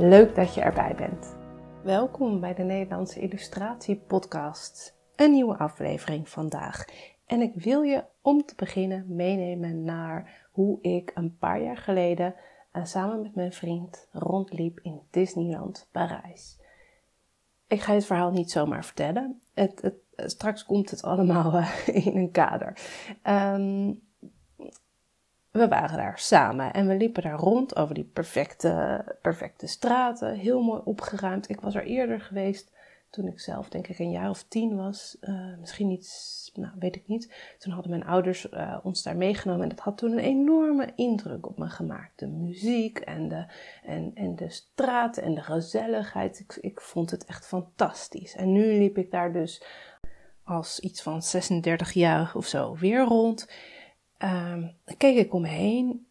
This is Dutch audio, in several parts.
Leuk dat je erbij bent. Welkom bij de Nederlandse Illustratie Podcast. Een nieuwe aflevering vandaag. En ik wil je om te beginnen meenemen naar hoe ik een paar jaar geleden uh, samen met mijn vriend rondliep in Disneyland Parijs. Ik ga dit verhaal niet zomaar vertellen. Het, het, straks komt het allemaal uh, in een kader. Um, we waren daar samen en we liepen daar rond over die perfecte, perfecte straten. Heel mooi opgeruimd. Ik was er eerder geweest toen ik zelf denk ik een jaar of tien was. Uh, misschien niet, nou weet ik niet. Toen hadden mijn ouders uh, ons daar meegenomen en dat had toen een enorme indruk op me gemaakt. De muziek en de, en, en de straten en de gezelligheid. Ik, ik vond het echt fantastisch. En nu liep ik daar dus als iets van 36 jaar of zo weer rond um, keek ik om me heen.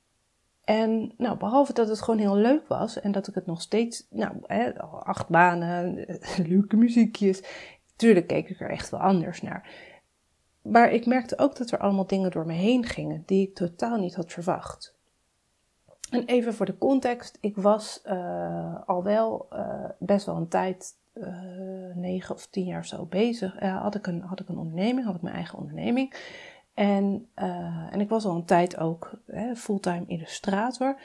En nou, behalve dat het gewoon heel leuk was en dat ik het nog steeds, nou, hè, acht banen, leuke muziekjes. Tuurlijk keek ik er echt wel anders naar. Maar ik merkte ook dat er allemaal dingen door me heen gingen die ik totaal niet had verwacht. En even voor de context, ik was uh, al wel uh, best wel een tijd, uh, negen of tien jaar zo bezig. had, ik een, had ik een onderneming, had ik mijn eigen onderneming. En, uh, en ik was al een tijd ook hè, fulltime illustrator.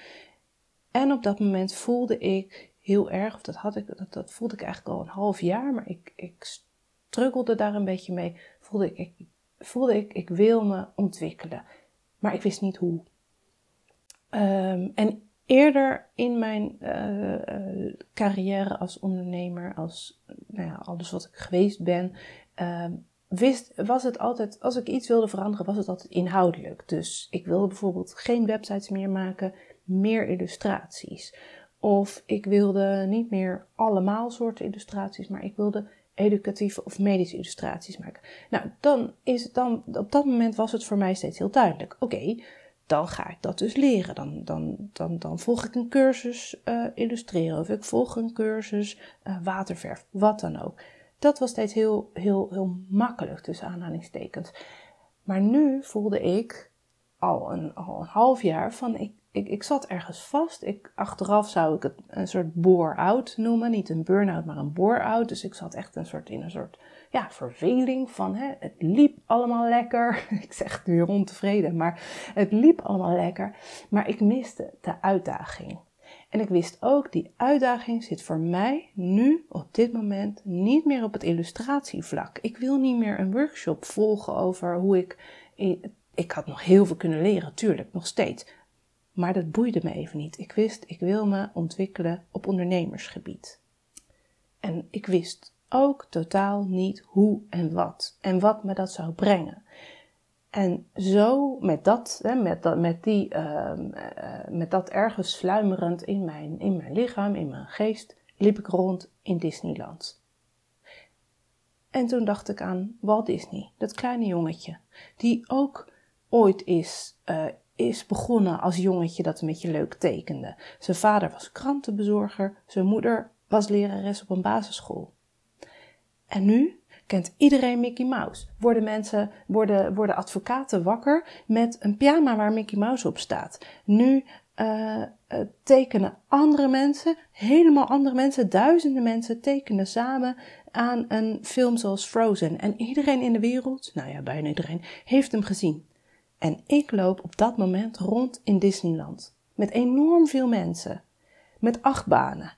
En op dat moment voelde ik heel erg, of dat, had ik, dat, dat voelde ik eigenlijk al een half jaar, maar ik, ik struggelde daar een beetje mee. Voelde ik, ik, voelde ik, ik wil me ontwikkelen, maar ik wist niet hoe. Um, en eerder in mijn uh, uh, carrière als ondernemer, als nou ja, alles wat ik geweest ben, um, wist, was het altijd, als ik iets wilde veranderen, was het altijd inhoudelijk. Dus ik wilde bijvoorbeeld geen websites meer maken, meer illustraties. Of ik wilde niet meer allemaal soorten illustraties, maar ik wilde educatieve of medische illustraties maken. Nou, dan is dan, op dat moment was het voor mij steeds heel duidelijk. Oké, dan ga ik dat dus leren. Dan, dan, dan, dan volg ik een cursus uh, illustreren of ik volg een cursus uh, waterverf, wat dan ook dat was steeds heel, heel, heel makkelijk tussen aanhalingstekens. Maar nu voelde ik al een, al een half jaar van ik, ik, ik zat ergens vast. Ik, achteraf zou ik het een soort bore-out noemen. Niet een burn-out, maar een bore-out. Dus ik zat echt een soort, in een soort ja, verveling van hè, het liep allemaal lekker. ik zeg nu ontevreden, maar het liep allemaal lekker. Maar ik miste de uitdaging. En ik wist ook, die uitdaging zit voor mij nu op dit moment niet meer op het illustratievlak. Ik wil niet meer een workshop volgen over hoe ik. Ik had nog heel veel kunnen leren, tuurlijk, nog steeds. Maar dat boeide me even niet. Ik wist, ik wil me ontwikkelen op ondernemersgebied. En ik wist ook totaal niet hoe en wat. En wat me dat zou brengen. En zo, met dat, hè, met, dat, met, die, uh, met dat ergens sluimerend in mijn, in mijn lichaam, in mijn geest, liep ik rond in Disneyland. En toen dacht ik aan Walt Disney, dat kleine jongetje, die ook ooit is, uh, is begonnen als jongetje dat een beetje leuk tekende. Zijn vader was krantenbezorger, zijn moeder was lerares op een basisschool. En nu kent iedereen Mickey Mouse. Worden mensen, worden, worden advocaten wakker met een pyjama waar Mickey Mouse op staat. Nu uh, tekenen andere mensen, helemaal andere mensen, duizenden mensen tekenen samen aan een film zoals Frozen. En iedereen in de wereld, nou ja, bijna iedereen, heeft hem gezien. En ik loop op dat moment rond in Disneyland. Met enorm veel mensen. Met achtbanen.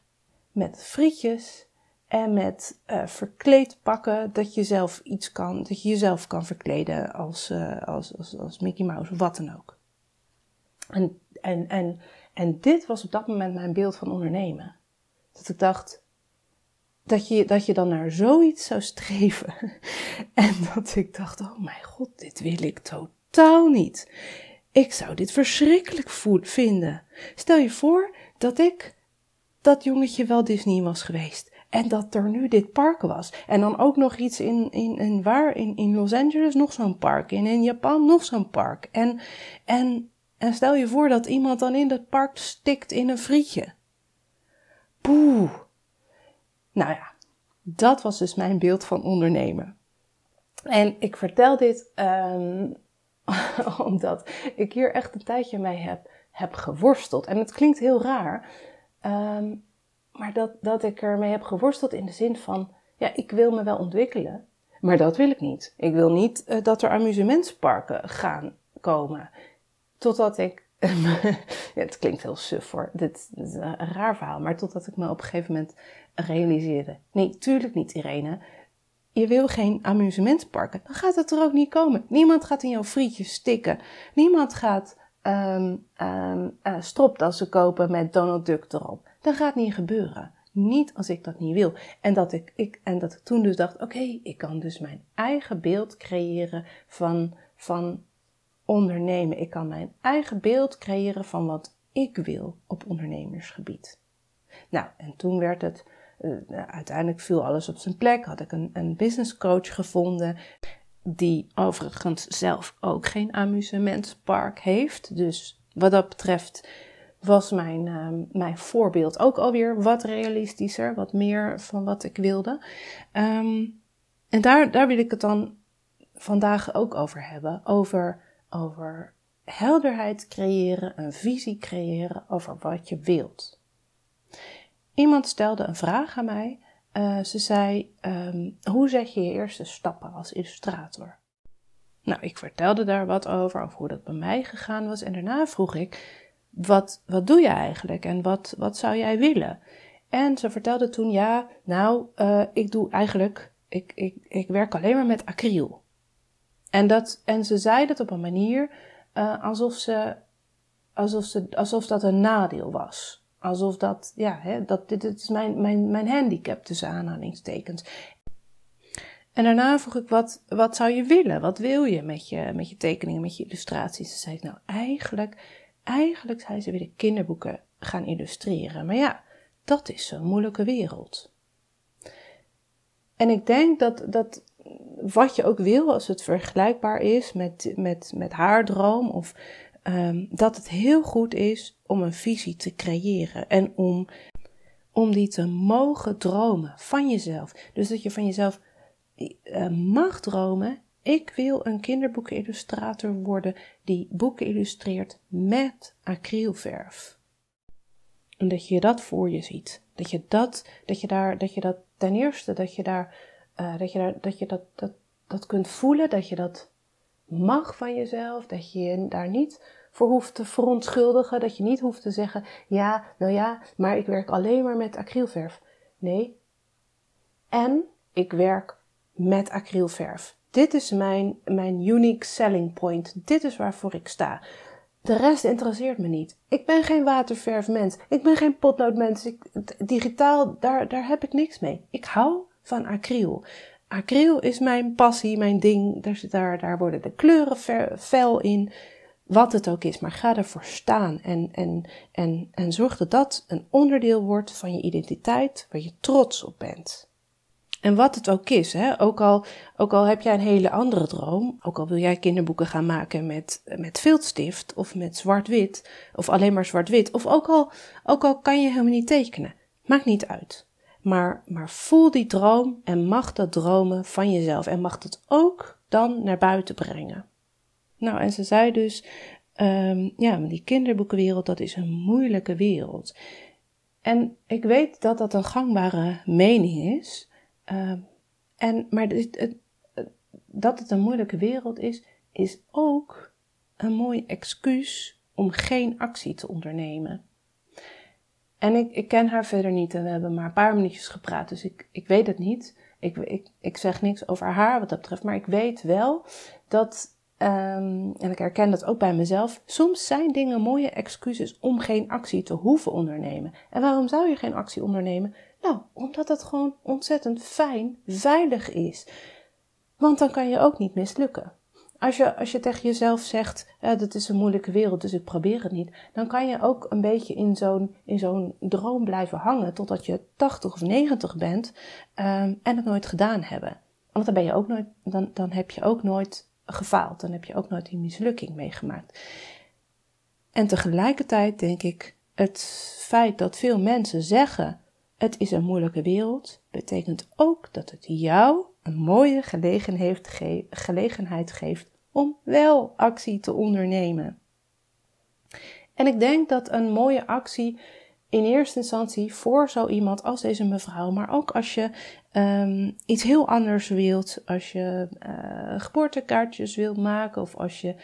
Met frietjes en met uh, verkleed pakken dat je zelf iets kan, dat je jezelf kan verkleden als, uh, als, als, als Mickey Mouse of wat dan ook. En, en, en, En dit was op dat moment mijn beeld van ondernemen. Dat ik dacht, dat je, dat je dan naar zoiets zou streven. En dat ik dacht, oh mijn god, dit wil ik totaal niet. Ik zou dit verschrikkelijk vinden. Stel je voor dat ik dat jongetje wel Disney was geweest. En dat er nu dit park was. En dan ook nog iets in, in, in waar? In, in Los Angeles nog zo'n park. En in Japan nog zo'n park. En, en, en stel je voor dat iemand dan in dat park stikt in een frietje. Poeh. Nou ja, dat was dus mijn beeld van ondernemen. En ik vertel dit um, omdat ik hier echt een tijdje mee heb, heb geworsteld. En het klinkt heel raar, um, maar dat, dat ik ermee heb geworsteld in de zin van, ja, ik wil me wel ontwikkelen, maar dat wil ik niet. Ik wil niet uh, dat er amusementsparken gaan komen. Totdat ik ja, het klinkt heel suf hoor. Dit, is een raar verhaal. Maar totdat ik me op een gegeven moment realiseerde. Nee, tuurlijk niet, Irene. Je wil geen amusementsparken. Dan gaat het er ook niet komen. Niemand gaat in jouw frietjes stikken. Niemand gaat um, stropdassen kopen met Donald Duck erop. Dat gaat niet gebeuren. Niet als ik dat niet wil. En dat ik, ik, en dat toen dus dacht: oké, ik kan dus mijn eigen beeld creëren van, van ondernemen. Ik kan mijn eigen beeld creëren van wat ik wil op ondernemersgebied. Nou, en toen werd het, uh, uiteindelijk viel alles op zijn plek. Had ik een, een business coach gevonden, die overigens zelf ook geen amusementspark heeft. Dus wat dat betreft was mijn, uh, mijn voorbeeld ook alweer wat realistischer, wat meer van wat ik wilde. Um, en daar, daar wil ik het dan vandaag ook over hebben. Over over helderheid creëren, een visie creëren over wat je wilt. Iemand stelde een vraag aan mij. Uh, ze zei: um, Hoe zet je je eerste stappen als illustrator? Nou, ik vertelde daar wat over, over hoe dat bij mij gegaan was. En daarna vroeg ik: Wat, wat doe je eigenlijk en wat, wat zou jij willen? En ze vertelde toen: Ja, nou, uh, ik doe eigenlijk, ik, ik, ik werk alleen maar met acryl. En, dat, en ze zei dat op een manier uh, alsof, ze, alsof, ze, alsof dat een nadeel was. Alsof dat, ja, hè, dat, dit, dit is mijn, mijn, mijn handicap tussen aanhalingstekens. En daarna vroeg ik, wat, wat zou je willen? Wat wil je met je, met je tekeningen, met je illustraties? Ze zei, nou eigenlijk, eigenlijk zei ze willen kinderboeken gaan illustreren. Maar ja, dat is zo'n moeilijke wereld. En ik denk dat, dat wat je ook wil, als het vergelijkbaar is met, met, met haar droom, of um, dat het heel goed is om een visie te creëren en om, om die te mogen dromen van jezelf. Dus dat je van jezelf uh, mag dromen. Ik wil een kinderboekenillustrator worden die boeken illustreert met acrylverf. En dat je dat voor je ziet. Dat je dat, dat je daar, dat je dat ten eerste, dat je daar uh, dat je, daar, dat, je dat, dat, dat kunt voelen, dat je dat mag van jezelf, dat je je daar niet voor hoeft te verontschuldigen, dat je niet hoeft te zeggen, ja, nou ja, maar ik werk alleen maar met acrylverf. Nee. En ik werk met acrylverf. Dit is mijn, mijn unique selling point. Dit is waarvoor ik sta. De rest interesseert me niet. Ik ben geen waterverfmens. Ik ben geen potloodmens. Ik, digitaal, daar, daar heb ik niks mee. Ik hou van acryl. Acryl is mijn passie, mijn ding. Daar, daar, daar worden de kleuren fel in. Wat het ook is, maar ga ervoor staan en, en, en, en zorg dat dat een onderdeel wordt van je identiteit, waar je trots op bent. En wat het ook is, hè? Ook, al, ook al heb jij een hele andere droom, ook al wil jij kinderboeken gaan maken met, met viltstift of met zwart-wit, of alleen maar zwart-wit, of ook al, ook al kan je helemaal niet tekenen, maakt niet uit. Maar, maar voel die droom en mag dat dromen van jezelf. En mag het ook dan naar buiten brengen. Nou, en ze zei dus, um, ja, die kinderboekenwereld, dat is een moeilijke wereld. En ik weet dat dat een gangbare mening is. Um, en, maar het, dat het een moeilijke wereld is, is ook een mooi excuus om geen actie te ondernemen. En ik, ik ken haar verder niet en we hebben maar een paar minuutjes gepraat, dus ik, ik weet het niet. Ik, ik, ik zeg niks over haar wat dat betreft, maar ik weet wel dat, Ehm, en ik herken dat ook bij mezelf. Soms zijn dingen mooie excuses om geen actie te hoeven ondernemen. En waarom zou je geen actie ondernemen? Nou, omdat het gewoon ontzettend fijn, veilig is. Want dan kan je ook niet mislukken. Als je, als je tegen jezelf zegt, eh, dat is een moeilijke wereld, dus ik probeer het niet, dan kan je ook een beetje in zo'n, in zo'n droom blijven hangen totdat je 80 of 90 bent ehm, en het nooit gedaan hebben. Want dan, ben je ook nooit, dan, dan heb je ook nooit gefaald, dan heb je ook nooit die mislukking meegemaakt. En tegelijkertijd denk ik, het feit dat veel mensen zeggen, het is een moeilijke wereld, betekent ook dat het jou een mooie gelegenheid geeft om wel actie te ondernemen. En ik denk dat een mooie actie in eerste instantie voor zo iemand als deze mevrouw, maar ook als je um, iets heel anders wilt, als je uh, geboortekaartjes wilt maken of als je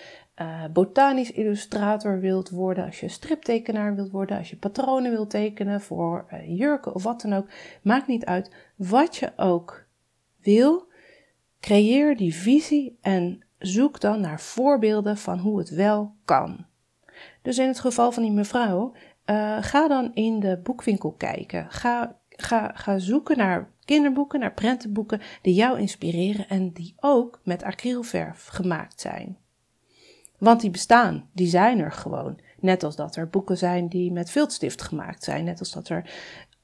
uh, botanisch illustrator wilt worden, als je striptekenaar wilt worden, als je patronen wilt tekenen voor uh, jurken of wat dan ook, maakt niet uit wat je ook wil. Creëer die visie en zoek dan naar voorbeelden van hoe het wel kan. Dus in het geval van die mevrouw, uh, ga dan in de boekwinkel kijken. Ga, ga, ga zoeken naar kinderboeken, naar prentenboeken die jou inspireren en die ook met acrylverf gemaakt zijn. Want die bestaan, die zijn er gewoon. Net als dat er boeken zijn die met viltstift gemaakt zijn. Net als dat er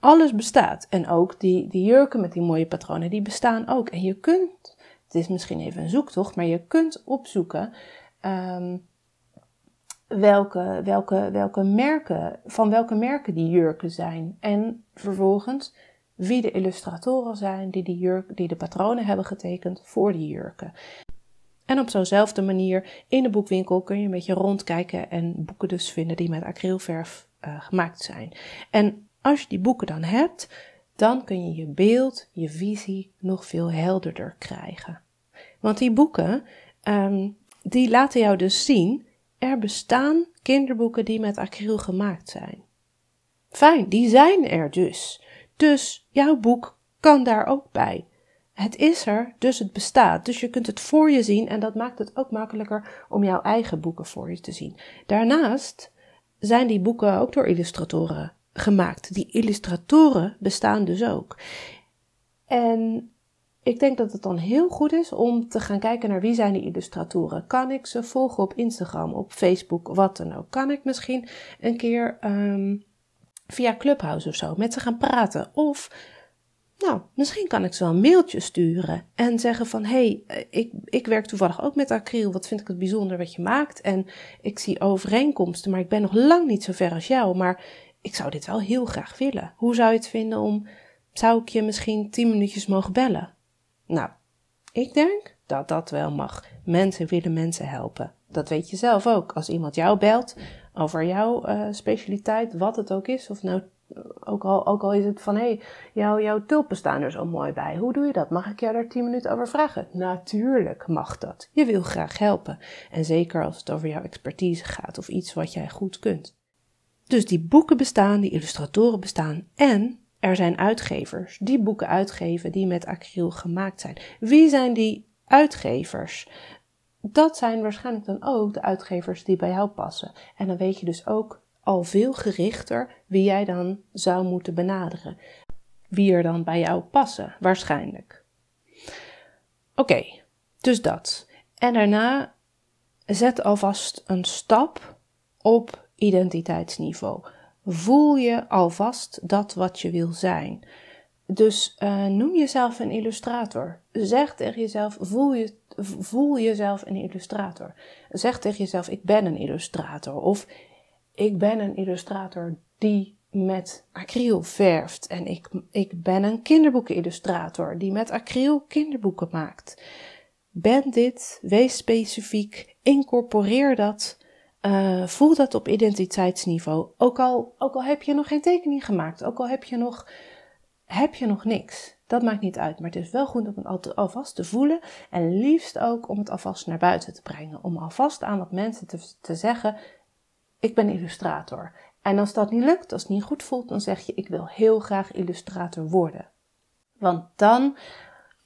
alles bestaat. En ook die, die jurken met die mooie patronen, die bestaan ook. En je kunt, het is misschien even een zoektocht, maar je kunt opzoeken um, welke, welke, welke merken, van welke merken die jurken zijn. En vervolgens wie de illustratoren zijn die, die, jurk, die de patronen hebben getekend voor die jurken. En op zo'nzelfde manier in de boekwinkel kun je een beetje rondkijken en boeken dus vinden die met acrylverf uh, gemaakt zijn. En als je die boeken dan hebt, dan kun je je beeld, je visie nog veel helderder krijgen. Want die boeken, um, die laten jou dus zien, er bestaan kinderboeken die met acryl gemaakt zijn. Fijn, die zijn er dus. Dus jouw boek kan daar ook bij. Het is er, dus het bestaat. Dus je kunt het voor je zien en dat maakt het ook makkelijker om jouw eigen boeken voor je te zien. Daarnaast zijn die boeken ook door illustratoren gemaakt. Die illustratoren bestaan dus ook. En ik denk dat het dan heel goed is om te gaan kijken naar wie zijn die illustratoren. Kan ik ze volgen op Instagram, op Facebook, wat dan ook? Kan ik misschien een keer um, via Clubhouse of zo met ze gaan praten? Of nou, misschien kan ik ze wel een mailtje sturen en zeggen van hé, hey, ik, ik werk toevallig ook met acryl, wat vind ik het bijzonder wat je maakt en ik zie overeenkomsten, maar ik ben nog lang niet zo ver als jou, maar ik zou dit wel heel graag willen. Hoe zou je het vinden om, zou ik je misschien tien minuutjes mogen bellen? Nou, ik denk dat dat wel mag. Mensen willen mensen helpen. Dat weet je zelf ook. Als iemand jou belt over jouw uh, specialiteit, wat het ook is, of nou ook al, is het van, hey, jou, jouw tulpen staan er zo mooi bij. Hoe doe je dat? Mag ik jou daar tien minuten over vragen? Natuurlijk mag dat. Je wil graag helpen. En zeker als het over jouw expertise gaat of iets wat jij goed kunt. Dus die boeken bestaan, die illustratoren bestaan en er zijn uitgevers die boeken uitgeven die met acryl gemaakt zijn. Wie zijn die uitgevers? Dat zijn waarschijnlijk dan ook de uitgevers die bij jou passen. En dan weet je dus ook al veel gerichter wie jij dan zou moeten benaderen. Wie er dan bij jou passen, waarschijnlijk. Oké, dus dat. En daarna zet alvast een stap op identiteitsniveau. Voel je alvast dat wat je wil zijn. Dus uh, noem jezelf een illustrator. Zeg tegen jezelf, voel, je, voel jezelf een illustrator. Zeg tegen jezelf, ik ben een illustrator. Of ik ben een illustrator die met acryl verft. En ik, ik ben een kinderboekenillustrator die met acryl kinderboeken maakt. Ben dit, wees specifiek, incorporeer dat, uh, voel dat op identiteitsniveau. Ook al, ook al heb je nog geen tekening gemaakt, ook al heb je nog, heb je nog niks. Dat maakt niet uit, maar het is wel goed om het alvast te voelen en liefst ook om het alvast naar buiten te brengen. Om alvast aan wat mensen te, te zeggen, ik ben illustrator. En als dat niet lukt, als het niet goed voelt, dan zeg je, ik wil heel graag illustrator worden. Want dan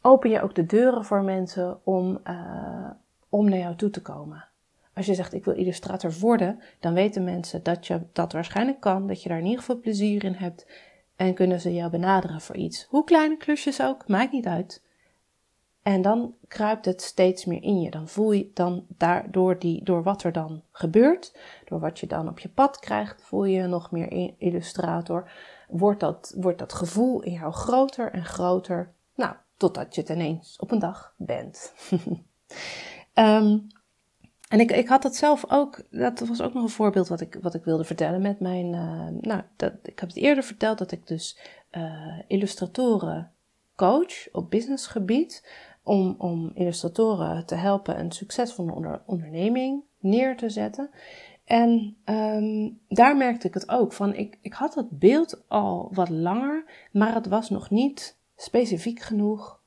open je ook de deuren voor mensen om, uh, om naar jou toe te komen. Als je zegt ik wil illustrator worden, dan weten mensen dat je dat waarschijnlijk kan, dat je daar in ieder geval plezier in hebt en kunnen ze jou benaderen voor iets. Hoe kleine klusjes ook, maakt niet uit. En dan kruipt het steeds meer in je. Dan voel je dan daardoor die, door wat er dan gebeurt, door wat je dan op je pad krijgt, voel je nog meer illustrator. Wordt dat, wordt dat gevoel in jou groter en groter. Nou, totdat je het ineens op een dag bent. um, En ik, ik had dat zelf ook, dat was ook nog een voorbeeld wat ik, wat ik wilde vertellen met mijn, uh, nou, dat, ik heb het eerder verteld dat ik dus uh, illustratoren coach op businessgebied, om, om illustratoren te helpen een succesvolle onder, onderneming neer te zetten. En um, daar merkte ik het ook van, ik, ik had het beeld al wat langer, maar het was nog niet specifiek genoeg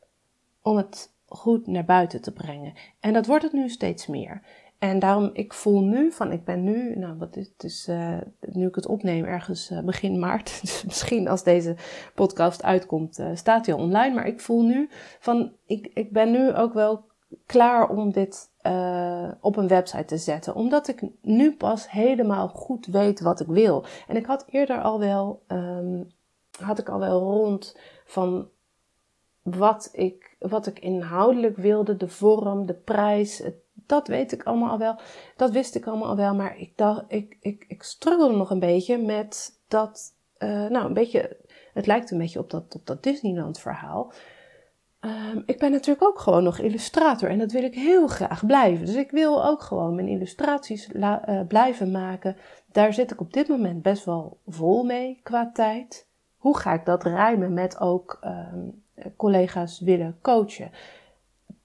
om het goed naar buiten te brengen. En dat wordt het nu steeds meer. En daarom, ik voel nu van, ik ben nu, nou wat het, is, uh, nu ik het opneem ergens uh, begin maart, dus misschien als deze podcast uitkomt, uh, staat hij al online. Maar ik voel nu van, ik, ik ben nu ook wel klaar om dit op een website te zetten. Omdat ik nu pas helemaal goed weet wat ik wil. En ik had eerder al wel, um, had ik al wel rond van wat ik, wat ik inhoudelijk wilde, de vorm, de prijs, het dat weet ik allemaal al wel. Dat wist ik allemaal al wel. Maar ik dacht, ik, ik, ik struggelde nog een beetje met dat. Uh, nou, een beetje. Het lijkt een beetje op dat, op dat Disneyland verhaal. Um, ik ben natuurlijk ook gewoon nog illustrator en dat wil ik heel graag blijven. Dus ik wil ook gewoon mijn illustraties uh, blijven maken. Daar zit ik op dit moment best wel vol mee qua tijd. Hoe ga ik dat rijmen met ook um, collega's willen coachen?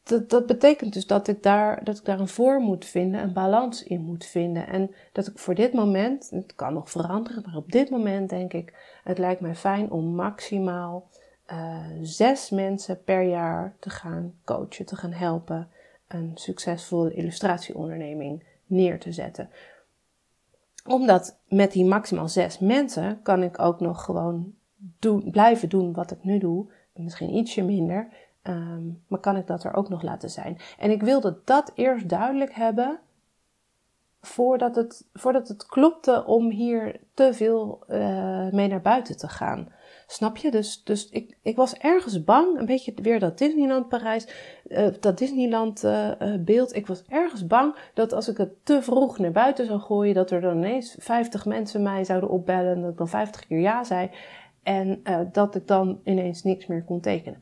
Dat, dat betekent dus dat ik, daar, dat ik daar een voor moet vinden, een balans in moet vinden. En dat ik voor dit moment, het kan nog veranderen, maar op dit moment denk ik, het lijkt mij fijn om maximaal uh, zes mensen per jaar te gaan coachen, te gaan helpen een succesvolle illustratieonderneming neer te zetten. Omdat met die maximaal zes mensen kan ik ook nog gewoon doen, blijven doen wat ik nu doe, misschien ietsje minder, Um, maar kan ik dat er ook nog laten zijn? En ik wilde dat eerst duidelijk hebben voordat het, voordat het klopte om hier te veel uh, mee naar buiten te gaan. Snap je? Dus, dus ik, ik was ergens bang, een beetje weer dat Disneyland Parijs, uh, dat Disneyland uh, beeld. Ik was ergens bang dat als ik het te vroeg naar buiten zou gooien, dat er dan ineens 50 mensen mij zouden opbellen, dat ik dan 50 keer ja zei. En dat ik dan ineens niks meer kon tekenen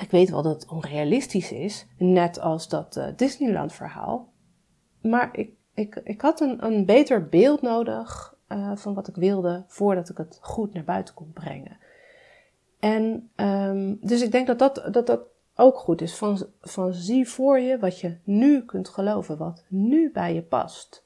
ik weet wel dat het onrealistisch is, net als dat uh, Disneyland verhaal. Maar ik, ik, ik had een, een beter beeld nodig uh, van wat ik wilde voordat ik het goed naar buiten kon brengen. En um, dus ik denk dat dat, dat, dat ook goed is. Van, van zie voor je wat je nu kunt geloven, wat nu bij je past.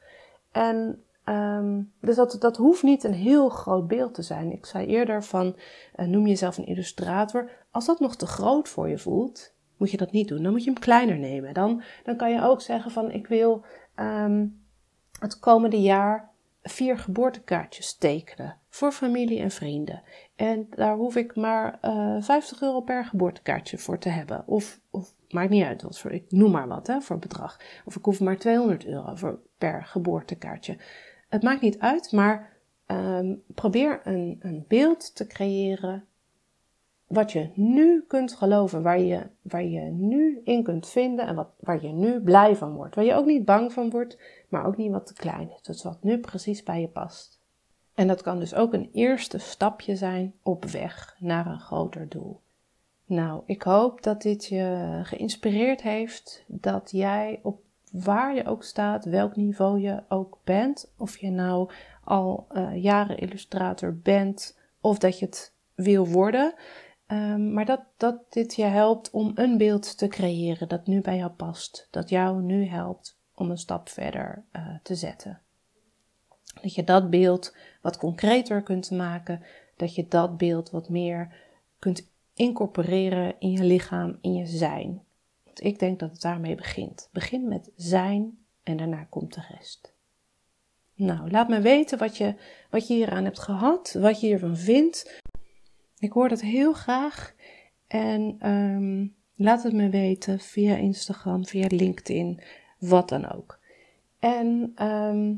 En um, dus dat, dat hoeft niet een heel groot beeld te zijn. Ik zei eerder van, uh, noem jezelf een illustrator. Als dat nog te groot voor je voelt, moet je dat niet doen. Dan moet je hem kleiner nemen. Dan, dan kan je ook zeggen van, ik wil um, het komende jaar vier geboortekaartjes tekenen. Voor familie en vrienden. En daar hoef ik maar uh, eh, 50 euro per geboortekaartje voor te hebben. Of, of maakt niet uit, wat voor, ik noem maar wat hè, voor bedrag. Of ik hoef maar 200 euro voor, per geboortekaartje. Het maakt niet uit, maar um, probeer een, een beeld te creëren wat je nu kunt geloven, waar je, waar je nu in kunt vinden en wat, waar je nu blij van wordt. Waar je ook niet bang van wordt, maar ook niet wat te klein is. Dus wat nu precies bij je past. En dat kan dus ook een eerste stapje zijn op weg naar een groter doel. Nou, ik hoop dat dit je geïnspireerd heeft, dat jij op waar je ook staat, welk niveau je ook bent. Of je nou al uh, jaren illustrator bent of dat je het wil worden. Um, maar dat, dat dit je helpt om een beeld te creëren dat nu bij jou past. Dat jou nu helpt om een stap verder uh, te zetten. Dat je dat beeld wat concreter kunt maken. Dat je dat beeld wat meer kunt incorporeren in je lichaam, in je zijn ik denk dat het daarmee begint. Begin met zijn en daarna komt de rest. Nou, laat me weten wat je, wat je hieraan hebt gehad, wat je hiervan vindt. Ik hoor dat heel graag. En um, Laat het me weten via Instagram, via LinkedIn, wat dan ook. En ehm,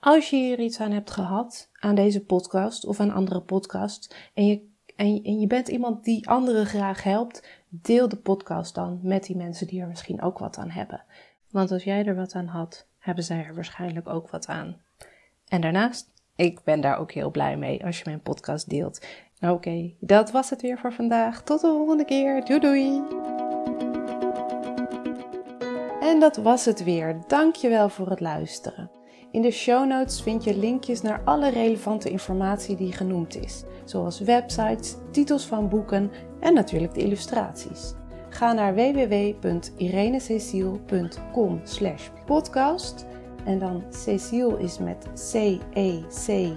als je hier iets aan hebt gehad, aan deze podcast of aan andere podcasts, en je, en je bent iemand die anderen graag helpt, deel de podcast dan met die mensen die er misschien ook wat aan hebben. Want als jij er wat aan had, hebben zij er waarschijnlijk ook wat aan. En daarnaast, ik ben daar ook heel blij mee als je mijn podcast deelt. Oké, dat was het weer voor vandaag. Tot de volgende keer. Doei doei! En dat was het weer. Dankjewel voor het luisteren. In de show notes vind je linkjes naar alle relevante informatie die genoemd is, zoals websites, titels van boeken en natuurlijk de illustraties. Ga naar www.irenececiel.com podcast en dan Cecile is met C-E-C-I-L-E